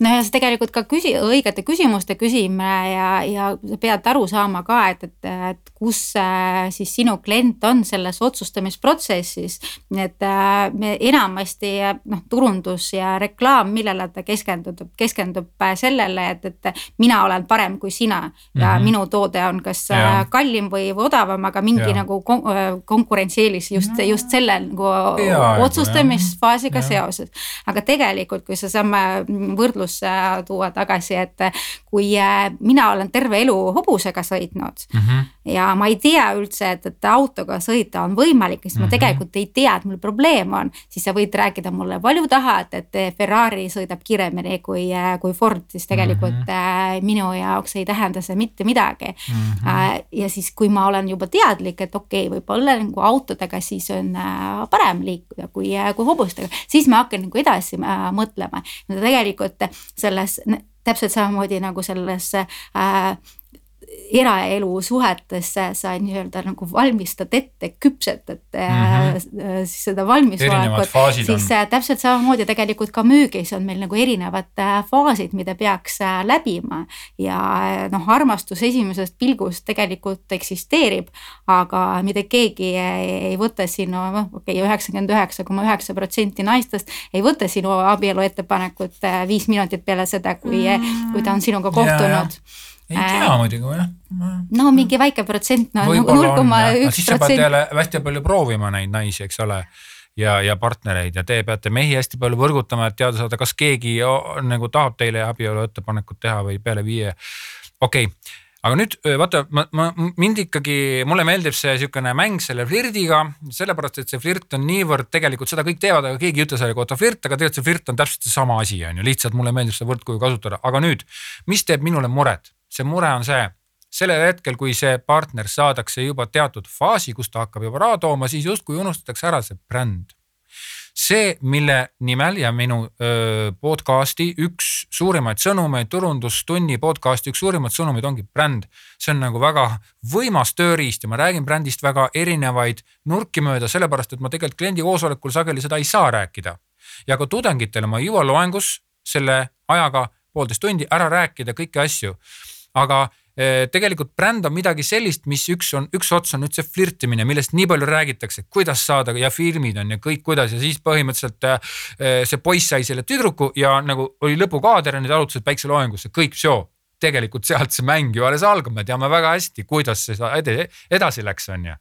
[SPEAKER 3] no ja see tegelikult ka küsi-, õigete küsimuste küsimine ja, ja sa pead aru saama ka, et, et, et kus äh, siis sinu klient on selles otsustamisprotsessis. et äh, me enamasti noh, turundus ja reklaam, millele ta keskendub, keskendub äh, sellele, et, et mina olen parem kui sina ja mm -hmm. minu toode on kas ja. kallim või odavam, aga mingi ja. nagu kon konkurentsieelis just just selle nagu otsustamisfaasiga seoses. aga tegelikult, kui sa saame võrdlusse tuua tagasi, et kui äh, mina olen terve elu hobusega sõitnud mm -hmm. ja ma ei tea üldse, et, et autoga sõita on võimalik, siis mm -hmm. ma mhm. tegelikult ei tea, et mul probleem on. siis sa võid rääkida mulle palju tahad, et Ferrari sõidab kiiremini kui, äh, kui Ford, siis tegelikult mm -hmm. minu jaoks ei tähenda see mitte midagi mm. -hmm. ja siis, kui ma olen juba teadlik, et okei okay,, võib-olla nagu autodega siis on parem liikuda kui, kui hobustega, siis ma hakkan nagu edasi mõtlema. tegelikult selles täpselt samamoodi nagu selles äh, eraelu suhetesse sa nii-öelda nagu valmistad ette, küpsetad mm -hmm. siis seda valmisolekut, siis on. Äh, täpselt samamoodi tegelikult ka müügis on meil nagu erinevad faasid, mida peaks läbima. ja noh, armastus esimesest pilgust tegelikult eksisteerib, aga mitte keegi ei võta sinu, noh okei okay,, üheksakümmend üheksa koma üheksa protsenti naistest ei võta sinu abielu ettepanekut viis minutit peale seda, kui mm, -hmm. kui ta on sinuga kohtunud yeah
[SPEAKER 1] ei tea äh, muidugi jah.
[SPEAKER 3] no mingi väike protsent, no null koma üks protsent. siis sa
[SPEAKER 1] pead jälle hästi palju proovima neid naisi, eks ole. ja, ja partnereid ja te peate mehi hästi palju võrgutama, et teada saada, kas keegi nagu tahab teile abielu ettepanekut teha või peale viie. okei okay aga nüüd vaata, ma, ma mind ikkagi, mulle meeldib see sihukene mäng selle flirdiga, sellepärast et see flirt on niivõrd tegelikult seda kõik teevad, aga keegi ei ütle selle kohta flirt, aga tegelikult see flirt on täpselt seesama asi, on ju, lihtsalt mulle meeldib seda võrdkuju kasutada, aga nüüd, mis teeb minule muret? See mure on see, sellel hetkel, kui see partner saadakse juba teatud faasi, kus ta hakkab juba raha tooma, siis justkui unustatakse ära see bränd. see, mille nimel ja minu öö, podcast'i üks suurimaid sõnumeid, turundustunni podcast'i üks suurimaid sõnumeid ongi bränd. see on nagu väga võimas tööriist ja ma räägin brändist väga erinevaid nurki mööda, sellepärast et ma tegelikult kliendi koosolekul sageli seda ei saa rääkida. ja ka tudengitele ma ei jõua loengus selle ajaga poolteist tundi ära rääkida kõiki asju aga eh, tegelikult bränd on midagi sellist, mis üks on, üks ots on nüüd see flirtimine, millest nii palju räägitakse, kuidas saada ja filmid on ja kõik, kuidas. Ja siis põhimõtteliselt eh, see poiss sai selle tüdruku ja nagu oli lõpukaader ja nüüd arutused päikseloojangusse, kõik tegelikult sealt see mäng ju alles algab, me teame väga hästi, kuidas see edasi läks, on ju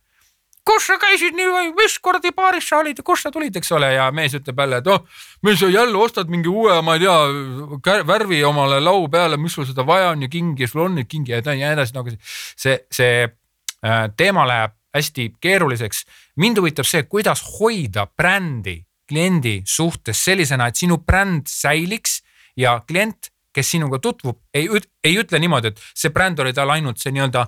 [SPEAKER 1] kus sa käisid nii, mis kuradi baaris sa olid ja kust sa tulid, eks ole, ja mees ütleb jälle, et oh, meil sa jälle ostad mingi uue, ma ei tea, värvi omale lau peale, mis sul seda vaja on ja kingi ja sul on neid kingi ja nii edasi, nagu see, see äh, teema läheb hästi keeruliseks. mind huvitab see, kuidas hoida brändi kliendi suhtes sellisena, et sinu bränd säiliks ja klient, kes sinuga tutvub, ei, ei ütle niimoodi, et see bränd oli tal ainult see nii-öelda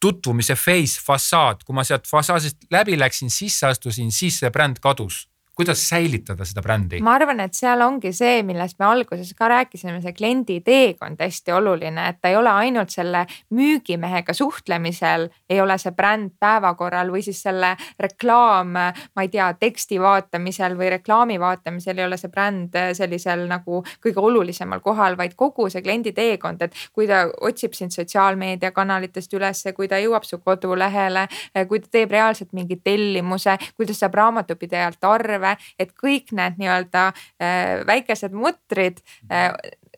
[SPEAKER 1] tutvumise face, fassaad, kui ma sealt fassaadist läbi läksin, sisse astusin, siis see bränd kadus kuidas säilitada seda brändi?
[SPEAKER 2] ma arvan, et seal ongi see, millest me alguses ka rääkisime, see kliendi teekond hästi oluline, et ta ei ole ainult selle müügimehega suhtlemisel, ei ole see bränd päevakorral või siis selle reklaam, ma ei tea, teksti vaatamisel või reklaami vaatamisel ei ole see bränd sellisel nagu kõige olulisemal kohal, vaid kogu see kliendi teekond, et kui ta otsib sind sotsiaalmeediakanalitest ülesse, kui ta jõuab su kodulehele, kui ta teeb reaalselt mingi tellimuse, kui ta saab raamatupidajalt arve peale, et kõik need nii-öelda äh, väikesed mutrid äh,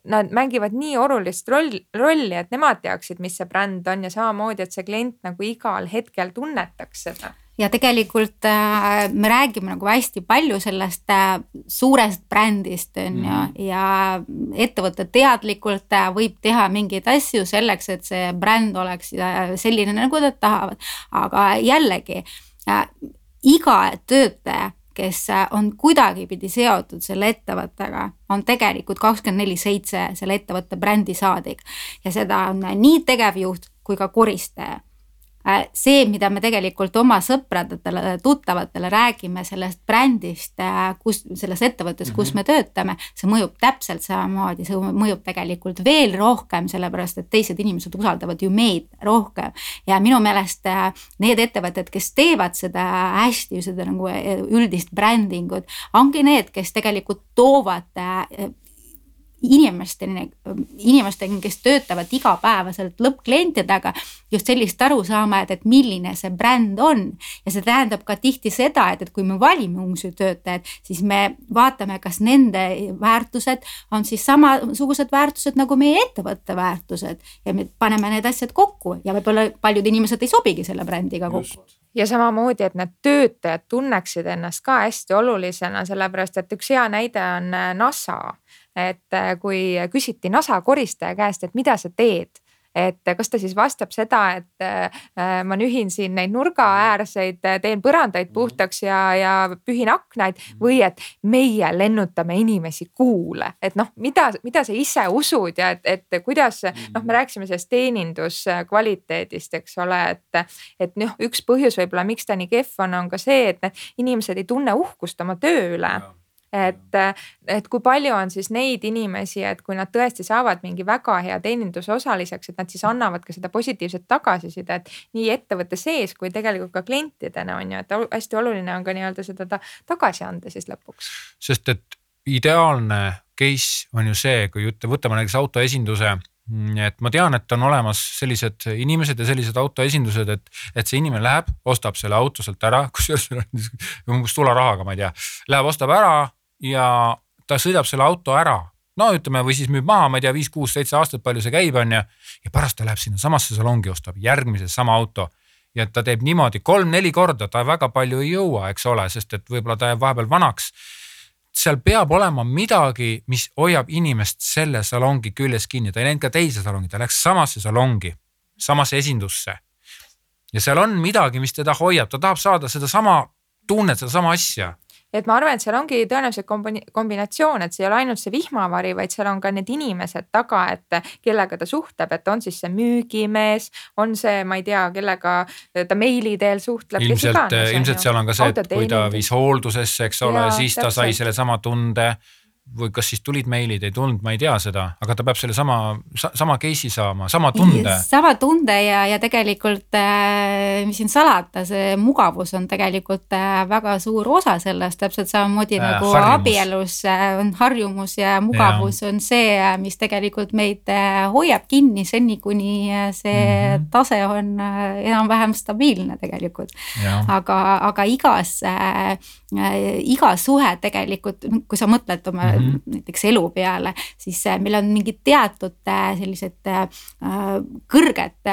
[SPEAKER 2] nad mängivad nii olulist roll, rolli, et nemad teaksid, mis see bränd on ja samamoodi, et see klient nagu igal hetkel tunnetaks seda
[SPEAKER 3] ja tegelikult äh, me räägime nagu hästi palju sellest äh, suurest brändist on ju mm. ja ettevõte teadlikult äh, võib teha mingeid asju selleks, et see bränd oleks äh, selline, nagu nad tahavad. aga jällegi iga töötaja kes äh, on kuidagipidi seotud selle ettevõttega, on tegelikult kakskümmend neli seitse selle ettevõtte brändisaadik ja seda on nii tegevjuht kui ka koristaja see, mida me tegelikult oma sõpradele, tuttavatele räägime sellest brändist, äh, kus selles ettevõttes, kus mhm. me töötame, see mõjub täpselt samamoodi, see mõjub tegelikult veel rohkem, sellepärast et teised inimesed usaldavad ju meid rohkem. ja minu meelest äh, need ettevõtted, kes teevad seda hästi, seda nagu üldist brändingut, ongi need, kes tegelikult toovad inimesteni, inimesteni, kes töötavad igapäevaselt lõppklientidega just sellist arusaama, et, et milline see bränd on. ja see tähendab ka tihti seda, et, et kui me valime uusi töötajaid, siis me vaatame, kas nende väärtused on siis samasugused väärtused nagu meie ettevõtte väärtused. Ja me paneme need asjad kokku ja võib-olla paljud inimesed ei sobigi selle brändiga kokku.
[SPEAKER 2] Ja samamoodi, et need töötajad tunneksid ennast ka hästi olulisena, sellepärast et üks hea näide on NASA et äh, kui küsiti NASA koristaja käest, et mida sa teed et kas ta siis vastab seda, et äh, ma nühin siin neid nurgaäärseid, teen põrandaid mhm. puhtaks ja, ja pühin aknaid mhm. või et meie lennutame inimesi kuule, et noh, mida, mida sa ise usud ja et, et kuidas noh, me rääkisime sellest teeninduskvaliteedist, eks ole, et, et noh, üks põhjus võib-olla, miks ta nii kehv on, on ka see, et need inimesed ei tunne uhkust oma töö üle et, et kui palju on siis neid inimesi, et kui nad tõesti saavad mingi väga hea teeninduse osaliseks, et nad siis annavad ka seda positiivset tagasisidet nii ettevõtte sees kui tegelikult ka klientidena on ju, et hästi oluline on ka nii-öelda seda ta tagasi anda siis lõpuks.
[SPEAKER 1] sest et ideaalne case on ju see, kui ütle, võtame näiteks autoesinduse et ma tean, et on olemas sellised inimesed ja sellised autoesindused, et, et see inimene läheb, ostab selle auto sealt ära, kusjuures umbes sularahaga, ma ei tea, läheb, ostab ära ja ta sõidab selle auto ära. no ütleme, või siis müüb maha, ma ei tea, viis, kuus, seitse aastat, palju see käib, on ju. ja pärast ta läheb sinnasamasse salongi, ostab järgmise sama auto ja ta teeb niimoodi kolm-neli korda, ta väga palju ei jõua, eks ole, sest et võib-olla ta jääb vahepeal vanaks. seal peab olema midagi, mis hoiab inimest selle salongi küljes kinni, ta ei läinud ka teise salongi, ta läks samasse salongi, samasse esindusse. ja seal on midagi, mis teda hoiab, ta tahab saada sedasama tunnet, sedasama asja
[SPEAKER 2] et ma arvan, et seal ongi tõenäoliselt kombinatsioon, et see ei ole ainult see vihmavari, vaid seal on ka need inimesed taga, et kellega ta suhtleb, et on siis see müügimees, on see, ma ei tea, kellega ta meili teel suhtleb.
[SPEAKER 1] ilmselt, ilmselt seal on ka see, et kui ta viis hooldusesse, eks ole, siis ta sai sellesama tunde või kas siis tulid meilid, ei tulnud, ma ei tea seda, aga ta peab sellesama, sama case'i saama, sama tunde.
[SPEAKER 3] sama tunde ja, ja tegelikult äh, mis siin salata, see mugavus on tegelikult äh, väga suur osa sellest, täpselt samamoodi äh, nagu harjumus. abielus äh, on harjumus ja mugavus ja. on see, mis tegelikult meid hoiab kinni seni, kuni see mm -hmm. tase on äh, enam-vähem stabiilne tegelikult. aga, aga igas äh, iga suhe tegelikult, kui sa mõtled oma mm -hmm mm -hmm. näiteks elu peale, siis äh, meil on mingid teatud äh, sellised äh, kõrged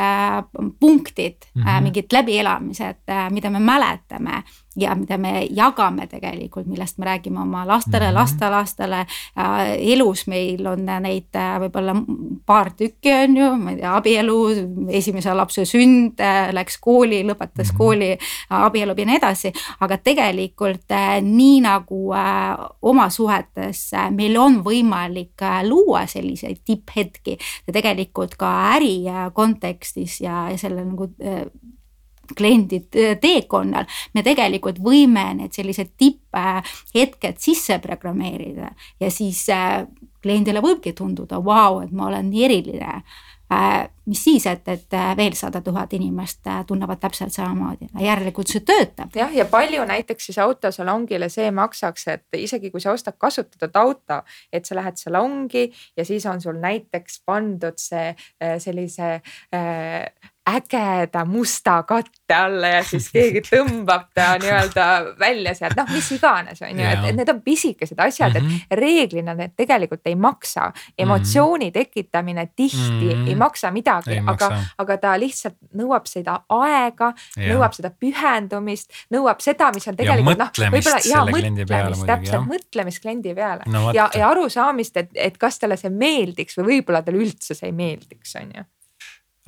[SPEAKER 3] punktid mm, -hmm. mingid läbielamised, mida me mäletame ja mida me jagame tegelikult, millest me räägime oma lastele mm, -hmm. lastelastele. elus meil on neid võib-olla paar tükki, on ju, ma ei tea, abielu, esimese lapse sünd, läks kooli, lõpetas mm -hmm. kooli, abiellub ja nii edasi. aga tegelikult nii nagu oma suhetes meil on võimalik luua selliseid tipphetki ja tegelikult ka äri kontekstis ja, ja selle nagu kliendi teekonnal, me tegelikult võime need sellised tipphetked sisse programmeerida ja siis kliendile võibki tunduda, vau, et ma olen nii eriline mis siis, et, et veel sada tuhat inimest tunnevad täpselt samamoodi, järelikult see töötab.
[SPEAKER 2] jah, ja palju näiteks siis autosalongile see maksaks, et isegi kui sa ostad kasutatud auto, et sa lähed salongi ja siis on sul näiteks pandud see sellise äh, ägeda musta katte alla ja siis keegi tõmbab ta nii-öelda välja sealt, noh, mis iganes, on ju, et, et need on pisikesed asjad mm, -hmm. et mhm. reeglina need tegelikult ei maksa. emotsiooni mm -hmm. tekitamine tihti mm -hmm. ei maksa midagi, aga, aga ta lihtsalt nõuab seda aega, nõuab seda pühendumist, nõuab seda, mis on tegelikult noh,
[SPEAKER 1] võib-olla ja mõtlemist,
[SPEAKER 2] täpselt, mõtlemist kliendi peale no, ja, ja arusaamist, et, et kas talle see meeldiks või võib-olla talle üldse see ei meeldiks, on ju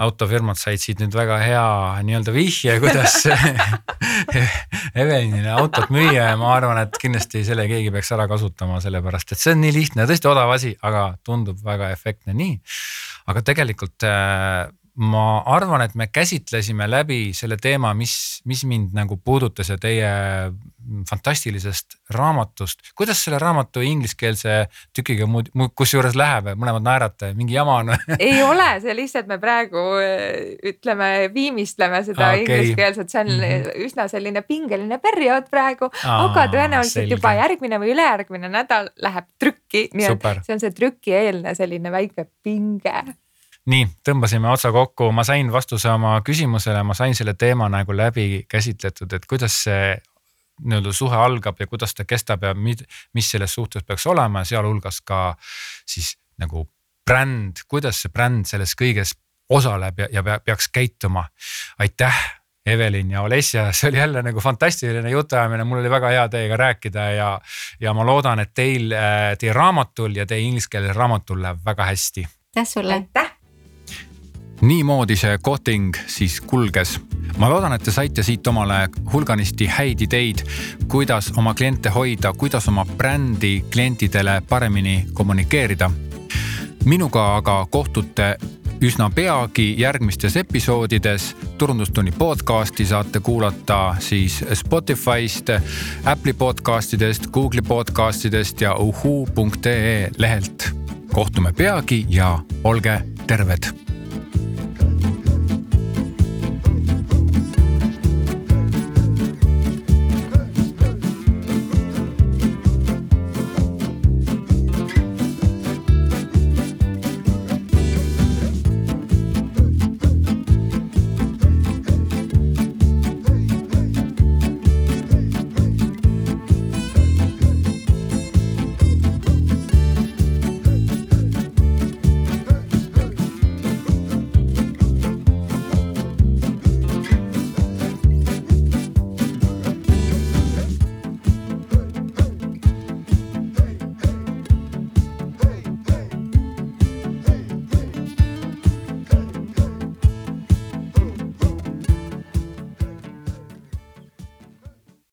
[SPEAKER 1] autofirmad said siit nüüd väga hea nii-öelda vihje, kuidas Evelinile autot müüa ja ma arvan, et kindlasti selle keegi peaks ära kasutama, sellepärast et see on nii lihtne, tõesti odav asi, aga tundub väga efektne nii. aga tegelikult äh, ma arvan, et me käsitlesime läbi selle teema, mis, mis mind nagu puudutas ja teie fantastilisest raamatust. kuidas selle raamatu ingliskeelse tükiga muud, kusjuures läheb, mõlemad naerate, mingi jama on
[SPEAKER 2] ei ole, see lihtsalt me praegu ütleme, viimistleme seda okay. ingliskeelset, see on mm -hmm. üsna selline pingeline periood praegu, aga tõenäoliselt selge. juba järgmine või ülejärgmine nädal läheb trükki, nii et see on see trükieelne selline väike pinge
[SPEAKER 1] nii, tõmbasime otsa kokku, ma sain vastuse oma küsimusele, ma sain selle teema nagu läbi käsitletud, et kuidas see nii-öelda suhe algab ja kuidas ta kestab ja mis, mis selles suhtes peaks olema, sealhulgas ka siis nagu bränd, kuidas see bränd selles kõiges osaleb ja, ja peaks käituma. aitäh, Evelin ja Olesja, see oli jälle nagu fantastiline jutuajamine, mul oli väga hea teiega rääkida ja, ja ma loodan, et teil, teie raamatul ja teie ingliskeelsel raamatul läheb väga hästi.
[SPEAKER 3] aitäh sulle.
[SPEAKER 2] aitäh
[SPEAKER 1] niimoodi see kohting siis kulges. ma loodan, et te saite siit omale hulganisti häid ideid, kuidas oma kliente hoida, kuidas oma brändi klientidele paremini kommunikeerida. minuga aga kohtute üsna peagi järgmistes episoodides. turundustunni podcasti saate kuulata siis Spotify'st, Apple'i podcastidest, Google'i podcastidest ja uhuu.ee lehelt. kohtume peagi ja olge terved